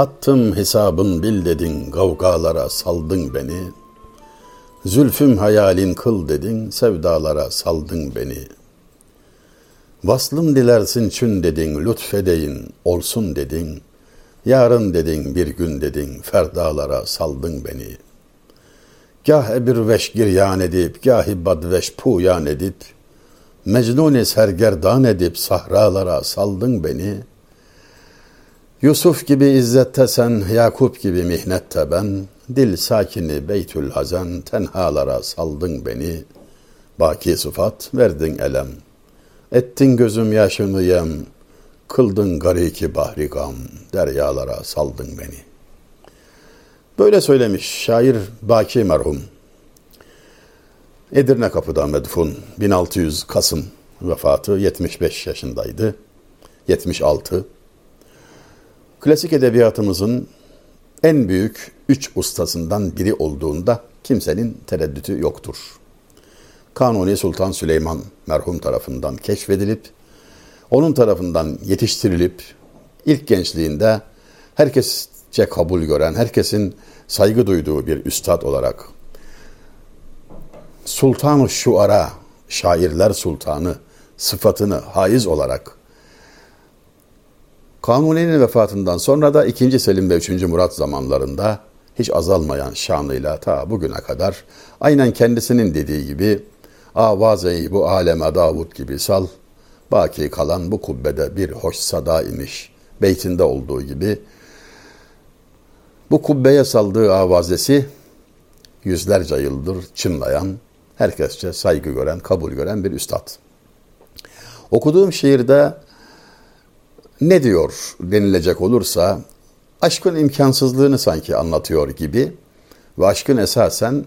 Hattım hesabın bil dedin, gavgalara saldın beni. Zülfüm hayalin kıl dedin, sevdalara saldın beni. Vaslım dilersin çün dedin, lütfedeyin, olsun dedin. Yarın dedin, bir gün dedin, ferdalara saldın beni. Gah ebir veş giryan edip, gahi badveş puyan edip, Mecnun-i sergerdan edip sahralara saldın beni.'' Yusuf gibi izzette sen, Yakup gibi mihnette ben, dil sakini Beytül Hazen, tenhalara saldın beni, baki sıfat verdin elem, ettin gözüm yaşını yem, kıldın gariki bahri gam, deryalara saldın beni. Böyle söylemiş şair Baki merhum. Edirne Kapı'da medfun 1600 Kasım. Vefatı 75 yaşındaydı. 76 klasik edebiyatımızın en büyük üç ustasından biri olduğunda kimsenin tereddütü yoktur. Kanuni Sultan Süleyman merhum tarafından keşfedilip, onun tarafından yetiştirilip, ilk gençliğinde herkesçe kabul gören, herkesin saygı duyduğu bir üstad olarak Sultan-ı Şuara, şairler sultanı sıfatını haiz olarak Kanuni'nin vefatından sonra da 2. Selim ve 3. Murat zamanlarında hiç azalmayan şanıyla ta bugüne kadar aynen kendisinin dediği gibi avazeyi bu aleme Davud gibi sal, baki kalan bu kubbede bir hoş sada imiş beytinde olduğu gibi bu kubbeye saldığı avazesi yüzlerce yıldır çınlayan, herkesçe saygı gören, kabul gören bir üstad. Okuduğum şiirde ne diyor denilecek olursa aşkın imkansızlığını sanki anlatıyor gibi ve aşkın esasen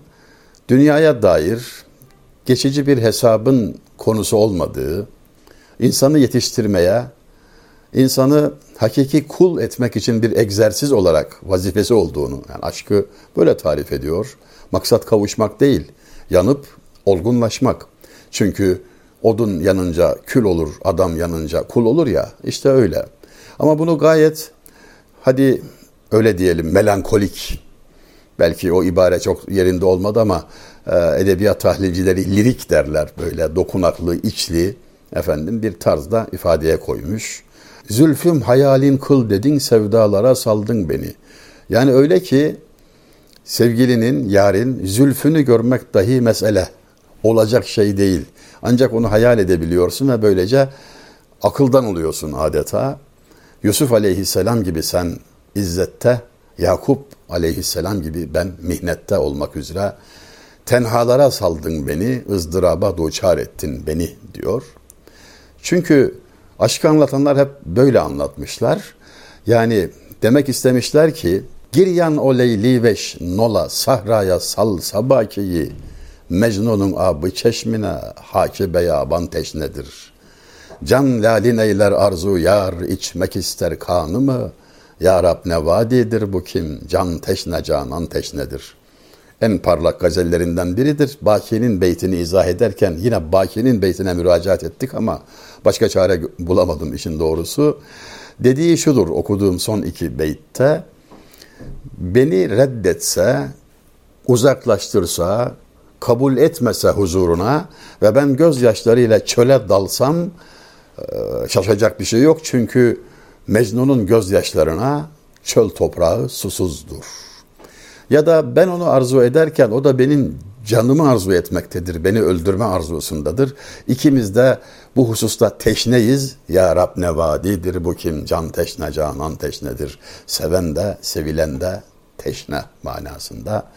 dünyaya dair geçici bir hesabın konusu olmadığı, insanı yetiştirmeye, insanı hakiki kul etmek için bir egzersiz olarak vazifesi olduğunu, yani aşkı böyle tarif ediyor. Maksat kavuşmak değil, yanıp olgunlaşmak. Çünkü odun yanınca kül olur, adam yanınca kul olur ya, işte öyle. Ama bunu gayet, hadi öyle diyelim, melankolik, belki o ibare çok yerinde olmadı ama e, edebiyat tahlilcileri lirik derler, böyle dokunaklı, içli, efendim bir tarzda ifadeye koymuş. Zülfüm hayalin kıl dedin, sevdalara saldın beni. Yani öyle ki sevgilinin, yarın zülfünü görmek dahi mesele. Olacak şey değil. Ancak onu hayal edebiliyorsun ve böylece akıldan oluyorsun adeta. Yusuf aleyhisselam gibi sen izzette, Yakup aleyhisselam gibi ben mihnette olmak üzere tenhalara saldın beni, ızdıraba duçar ettin beni diyor. Çünkü aşkı anlatanlar hep böyle anlatmışlar. Yani demek istemişler ki Giryan o leyli veş nola sahraya sal sabakiyi Mecnun'un abı çeşmine haki beyaban teşnedir. Can lalin eyler arzu yar içmek ister kanı mı? Ya Rab ne vadidir bu kim? Can teşne canan teşnedir. En parlak gazellerinden biridir. Baki'nin beytini izah ederken yine Baki'nin beytine müracaat ettik ama başka çare bulamadım işin doğrusu. Dediği şudur okuduğum son iki beytte. Beni reddetse, uzaklaştırsa, kabul etmese huzuruna ve ben gözyaşlarıyla çöle dalsam e, şaşacak bir şey yok. Çünkü Mecnun'un gözyaşlarına çöl toprağı susuzdur. Ya da ben onu arzu ederken o da benim canımı arzu etmektedir. Beni öldürme arzusundadır. İkimiz de bu hususta teşneyiz. Ya Rab ne vadidir bu kim? Can teşne, canan teşnedir. Seven de, sevilen de teşne manasında.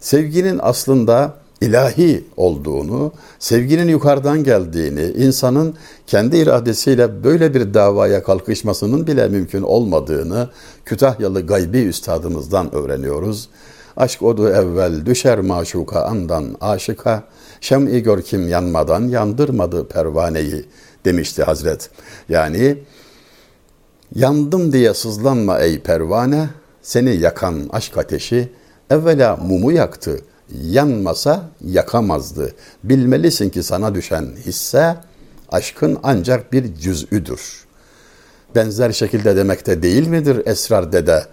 Sevginin aslında ilahi olduğunu, sevginin yukarıdan geldiğini, insanın kendi iradesiyle böyle bir davaya kalkışmasının bile mümkün olmadığını Kütahyalı gaybi üstadımızdan öğreniyoruz. Aşk odu evvel düşer maşuka andan aşıka, şem'i gör kim yanmadan yandırmadı pervaneyi demişti Hazret. Yani yandım diye sızlanma ey pervane, seni yakan aşk ateşi evvela mumu yaktı.'' Yanmasa yakamazdı. Bilmelisin ki sana düşen hisse aşkın ancak bir cüz'üdür. Benzer şekilde demekte değil midir esrar dede?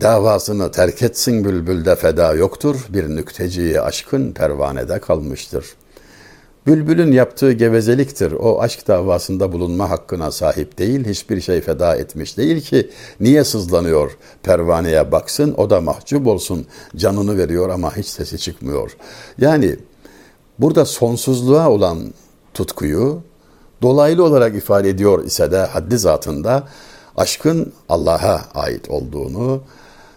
Davasını terk etsin bülbülde feda yoktur. Bir nükteciye aşkın pervanede kalmıştır. Bülbülün yaptığı gevezeliktir. O aşk davasında bulunma hakkına sahip değil, hiçbir şey feda etmiş değil ki niye sızlanıyor? Pervaneye baksın, o da mahcup olsun. Canını veriyor ama hiç sesi çıkmıyor. Yani burada sonsuzluğa olan tutkuyu dolaylı olarak ifade ediyor ise de haddi zatında aşkın Allah'a ait olduğunu,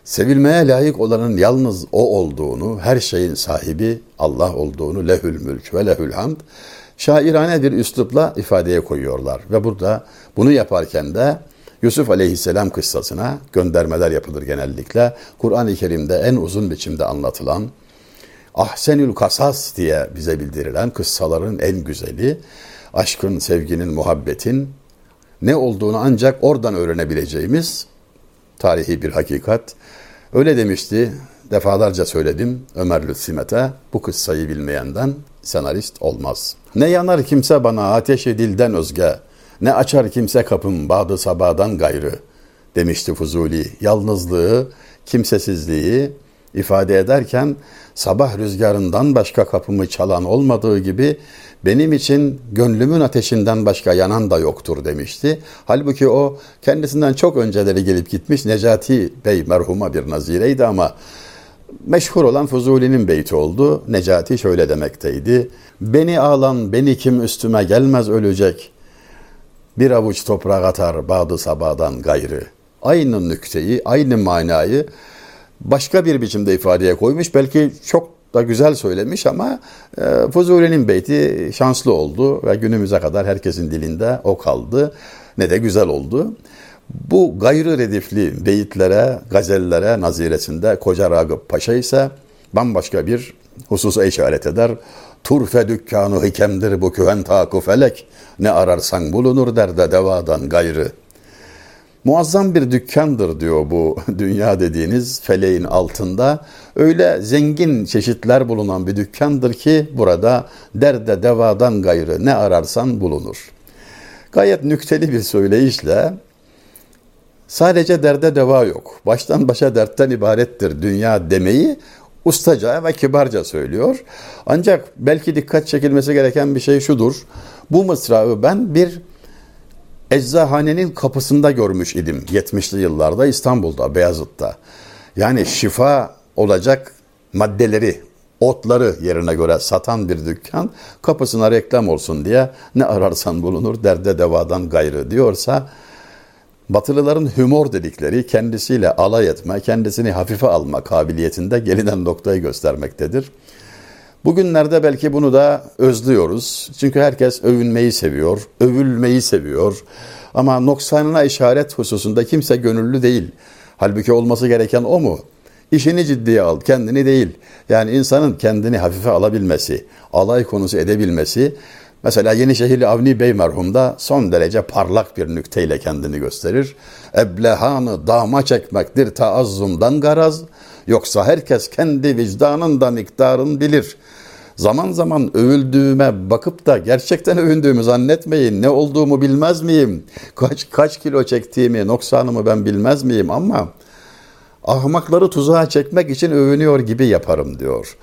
sevilmeye layık olanın yalnız o olduğunu, her şeyin sahibi Allah olduğunu, lehül mülk ve lehül hamd, şairane bir üslupla ifadeye koyuyorlar. Ve burada bunu yaparken de Yusuf Aleyhisselam kıssasına göndermeler yapılır genellikle. Kur'an-ı Kerim'de en uzun biçimde anlatılan, Ahsenül Kasas diye bize bildirilen kıssaların en güzeli, aşkın, sevginin, muhabbetin ne olduğunu ancak oradan öğrenebileceğimiz tarihi bir hakikat. Öyle demişti, defalarca söyledim Ömer Lütfimet'e, bu kıssayı bilmeyenden senarist olmaz. Ne yanar kimse bana ateşi dilden özge, ne açar kimse kapım bağdı sabadan gayrı demişti Fuzuli. Yalnızlığı, kimsesizliği ifade ederken sabah rüzgarından başka kapımı çalan olmadığı gibi benim için gönlümün ateşinden başka yanan da yoktur demişti. Halbuki o kendisinden çok önceleri gelip gitmiş Necati Bey merhuma bir nazireydi ama meşhur olan Fuzuli'nin beyti oldu. Necati şöyle demekteydi. Beni ağlan, beni kim üstüme gelmez ölecek. Bir avuç toprak atar bağdı sabadan gayrı. Aynı nükteyi, aynı manayı başka bir biçimde ifadeye koymuş. Belki çok da güzel söylemiş ama e, Fuzuli'nin beyti şanslı oldu ve günümüze kadar herkesin dilinde o kaldı. Ne de güzel oldu. Bu gayrı redifli beyitlere, gazellere naziresinde Koca Ragıp Paşa ise bambaşka bir hususa işaret eder. Turfe dükkanı hikemdir bu küven taku felek. Ne ararsan bulunur derde devadan gayrı. Muazzam bir dükkandır diyor bu dünya dediğiniz feleğin altında. Öyle zengin çeşitler bulunan bir dükkandır ki burada derde devadan gayrı ne ararsan bulunur. Gayet nükteli bir söyleyişle sadece derde deva yok. Baştan başa dertten ibarettir dünya demeyi ustaca ve kibarca söylüyor. Ancak belki dikkat çekilmesi gereken bir şey şudur. Bu mısrağı ben bir eczahanenin kapısında görmüş idim 70'li yıllarda İstanbul'da, Beyazıt'ta. Yani şifa olacak maddeleri, otları yerine göre satan bir dükkan kapısına reklam olsun diye ne ararsan bulunur derde devadan gayrı diyorsa Batılıların humor dedikleri kendisiyle alay etme, kendisini hafife alma kabiliyetinde gelinen noktayı göstermektedir. Bugünlerde belki bunu da özlüyoruz. Çünkü herkes övünmeyi seviyor, övülmeyi seviyor. Ama noksanına işaret hususunda kimse gönüllü değil. Halbuki olması gereken o mu? İşini ciddiye al, kendini değil. Yani insanın kendini hafife alabilmesi, alay konusu edebilmesi. Mesela Yenişehirli Avni Bey merhumda son derece parlak bir nükteyle kendini gösterir. Eblehanı dama çekmektir taazzumdan garaz. Yoksa herkes kendi vicdanında miktarın bilir. Zaman zaman övüldüğüme bakıp da gerçekten övündüğümü zannetmeyin. Ne olduğumu bilmez miyim? Kaç kaç kilo çektiğimi, noksanımı ben bilmez miyim ama ahmakları tuzağa çekmek için övünüyor gibi yaparım diyor.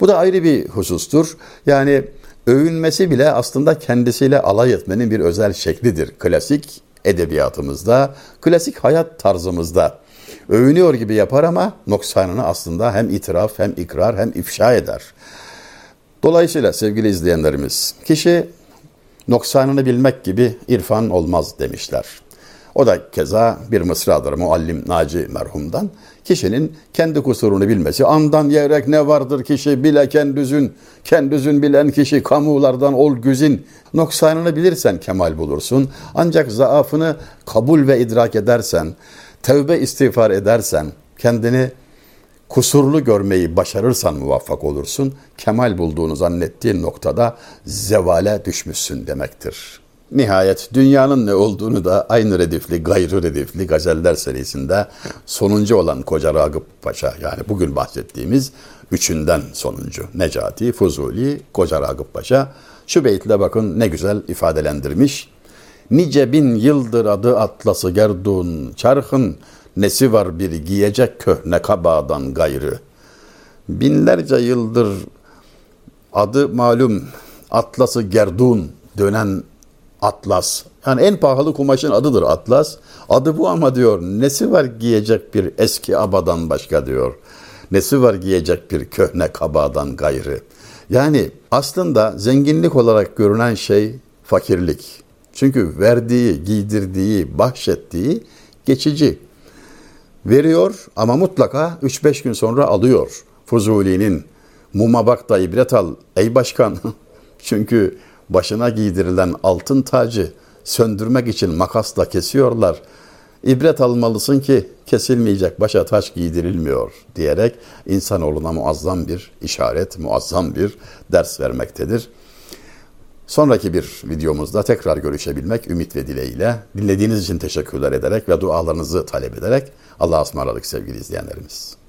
Bu da ayrı bir husustur. Yani övünmesi bile aslında kendisiyle alay etmenin bir özel şeklidir. Klasik edebiyatımızda, klasik hayat tarzımızda. Övünüyor gibi yapar ama noksanını aslında hem itiraf hem ikrar hem ifşa eder. Dolayısıyla sevgili izleyenlerimiz, kişi noksanını bilmek gibi irfan olmaz demişler. O da keza bir mısradır muallim Naci merhumdan. Kişinin kendi kusurunu bilmesi, andan yerek ne vardır kişi bile kendüzün, kendüzün bilen kişi kamulardan ol güzin. Noksanını bilirsen kemal bulursun. Ancak zaafını kabul ve idrak edersen, tevbe istiğfar edersen, kendini kusurlu görmeyi başarırsan muvaffak olursun. Kemal bulduğunu zannettiğin noktada zevale düşmüşsün demektir. Nihayet dünyanın ne olduğunu da aynı redifli, gayrı redifli gazeller serisinde sonuncu olan Koca Ragıp Paşa yani bugün bahsettiğimiz üçünden sonuncu Necati, Fuzuli, Koca Ragıp Paşa şu beytle bakın ne güzel ifadelendirmiş. Nice bin yıldır adı atlası gerdun çarhın Nesi var bir giyecek köhne kabadan gayrı. Binlerce yıldır adı malum Atlası Gerdun dönen Atlas. Yani en pahalı kumaşın adıdır Atlas. Adı bu ama diyor nesi var giyecek bir eski abadan başka diyor. Nesi var giyecek bir köhne kabadan gayrı. Yani aslında zenginlik olarak görünen şey fakirlik. Çünkü verdiği, giydirdiği, bahşettiği geçici. Veriyor ama mutlaka 3-5 gün sonra alıyor. Fuzuli'nin muma bak da ibret al ey başkan. Çünkü başına giydirilen altın tacı söndürmek için makasla kesiyorlar. İbret almalısın ki kesilmeyecek başa taş giydirilmiyor diyerek insanoğluna muazzam bir işaret, muazzam bir ders vermektedir. Sonraki bir videomuzda tekrar görüşebilmek ümit ve dileğiyle dinlediğiniz için teşekkürler ederek ve dualarınızı talep ederek Allah'a ısmarladık sevgili izleyenlerimiz.